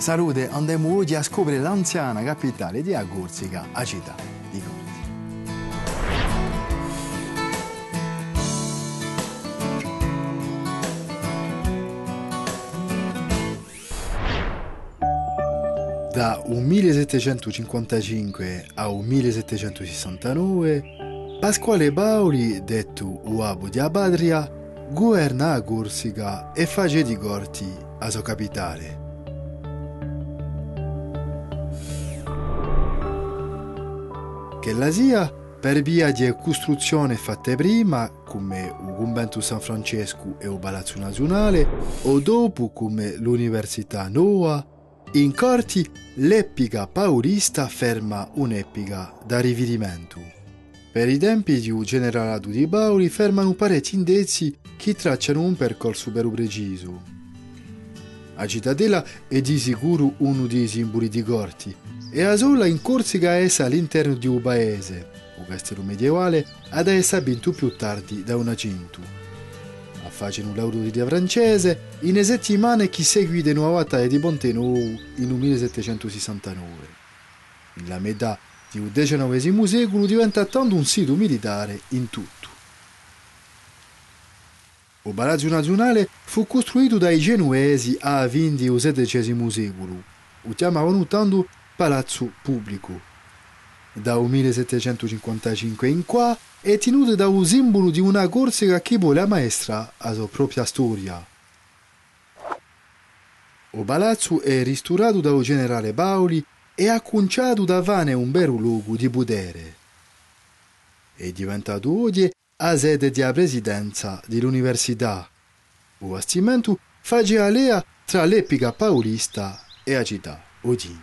Salute, andiamo oggi a scoprire l'anziana capitale di Agurzica, a città di Corti. Da un 1755 a un 1769, Pasquale Bauli, detto Uabu di Abadria, governa a e face di Corti a sua capitale. Che la sia per via di costruzioni fatte prima, come il convento San Francesco e il Palazzo Nazionale, o dopo come l'Università Noa, in corti l'epica paulista ferma un'epica da rivirimento. Per i tempi di un generalato di Bauli fermano parecchi indizi che tracciano un percorso per preciso. La cittadella è di sicuro uno dei simboli di Corti e a sola in Corsica è all'interno di un paese, un castello medievale, ad essere vinto più tardi da una cintu. Affacciano l'autorità francese in settimane che seguì di nuova battaglia di Ponteno in 1769. La metà il XIX secolo diventa tanto un sito militare in tutto. Il Palazzo Nazionale fu costruito dai genuesi a fine del XVII secolo. Lo chiamavano tanto Palazzo Pubblico. Dal 1755 in qua è tenuto da un simbolo di una Corsica che vuole maestra la sua propria storia. Il palazzo è ristorato dal generale Paoli e ha conciato da vane un vero luogo di potere. È diventato oggi a sede della presidenza dell'università. Il bastimento faceva lea tra l'epica paulista e la città Odinga.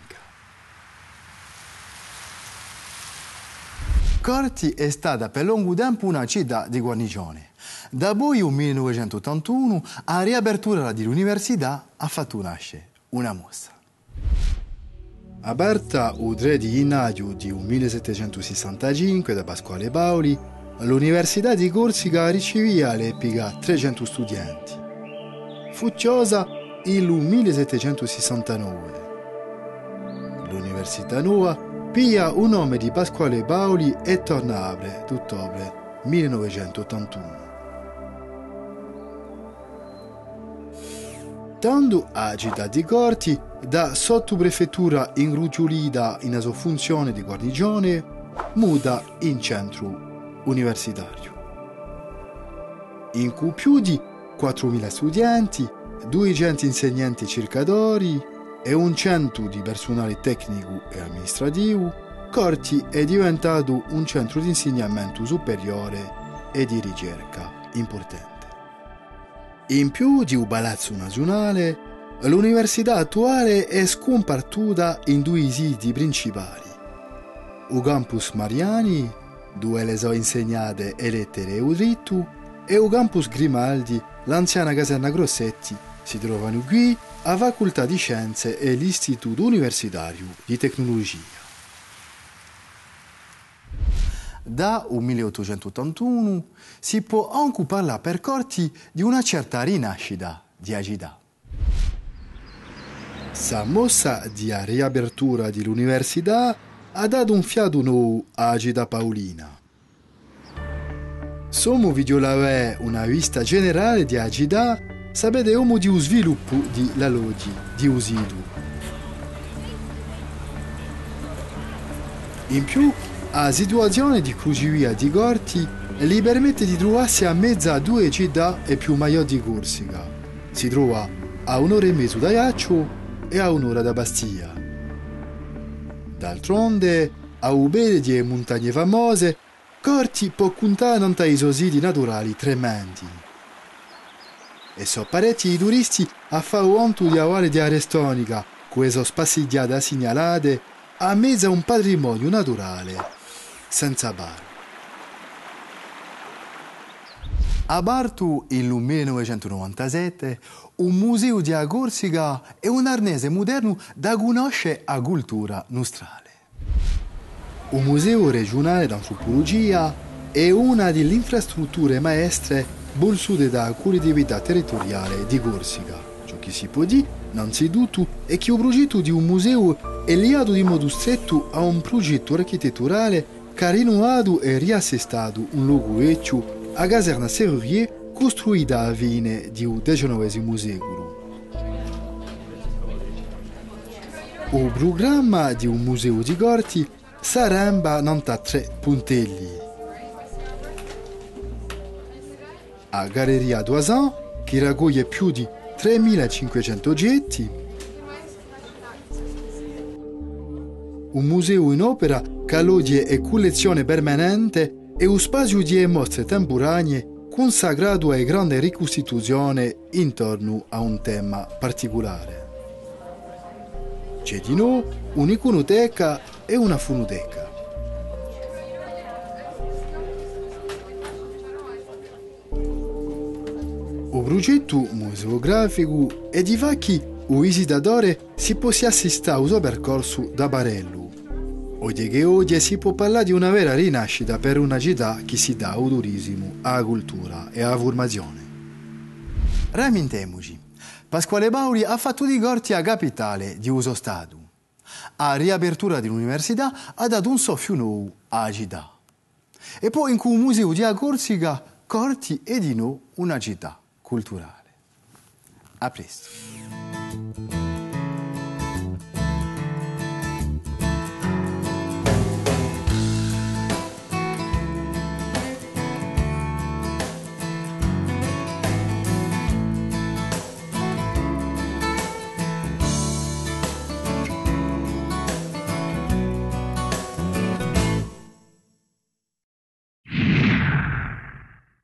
Corti è stata per lungo tempo una città di guarnigione. Da poi, nel 1981, a riapertura dell'università ha fatto nascere una mostra. Aperta il 3 di gennaio di 1765 da Pasquale Paoli, l'Università di Corsica riceveva all'epoca 300 studenti. Fu chiusa il 1769. L'Università Nuova pia un nome di Pasquale Paoli e torna a apre ottobre 1981. Tanto a città di Corti, da sottoprefettura ingrugiolita in sua funzione di guarnigione, muda in centro universitario. In cui più di 4.000 studenti, 200 insegnanti cercatori e un centro di personale tecnico e amministrativo, Corti è diventato un centro di insegnamento superiore e di ricerca importante. In più di un palazzo nazionale, l'università attuale è scompartuta in due siti principali. Il campus Mariani, dove le so insegnate e lettere e udritto, e il campus Grimaldi, l'anziana caserna Grossetti, si trovano qui a Facoltà di Scienze e l'Istituto Universitario di Tecnologia. Da 1881 si può anche parlare per corti di una certa rinascita di Agida. Sa mossa di riapertura dell'università ha dato un fiato nuovo a Agida Paolina. Sommo videolave una vista generale di Agida, sapete come di sviluppo di la lodi di Usidu. In più, la situazione di crocevia di Corti gli permette di trovarsi a mezzo a due città e più maggiori di Corsica. Si trova a un'ora e mezzo da Iaccio e a un'ora da Bastia. D'altronde, a ubere di montagne famose, Corti può contare tanti siti naturali tremendi. E so parecchi i turisti a fare conto di avere di Arestonica, queste spassigliate segnalate, a mezzo a un patrimonio naturale senza bar. A Bartu, nel 1997, un museo di Corsica e un arnese moderno da conoscere a cultura nostrale. Un museo regionale d'antropologia è una delle infrastrutture maestre bolsute da collettività territoriale di Corsica, ciò che si può dire, innanzitutto, è che il progetto di un museo è legato di modo stretto a un progetto architetturale che ha rinnovato e riassestato un luogo vecchio a caserna serrier costruita a fine del XIX secolo. Il programma di un museo di Gorti sarebbe 93 puntelli. A Galleria Doisan, che raccoglie più di 3.500 oggetti, un museo in opera che alloggia e collezione permanente e un spazio di mostre temporanee consacrato a grande ricostituzione intorno a un tema particolare. C'è di noi un'iconoteca e una fonoteca. Il progetto museografico è di che il visitatore si possa assistere al suo percorso da Barello. Oggi che oggi si può parlare di una vera rinascita per una città che si dà al turismo, alla cultura e alla formazione. Ramintemoci. Pasquale Bauri ha fatto di Gorti a capitale di uso Stato. A riapertura dell'università ha dato un soffio nuovo alla città. E poi in cui museo di Corsica, Corti è di nuovo una città culturale. A presto.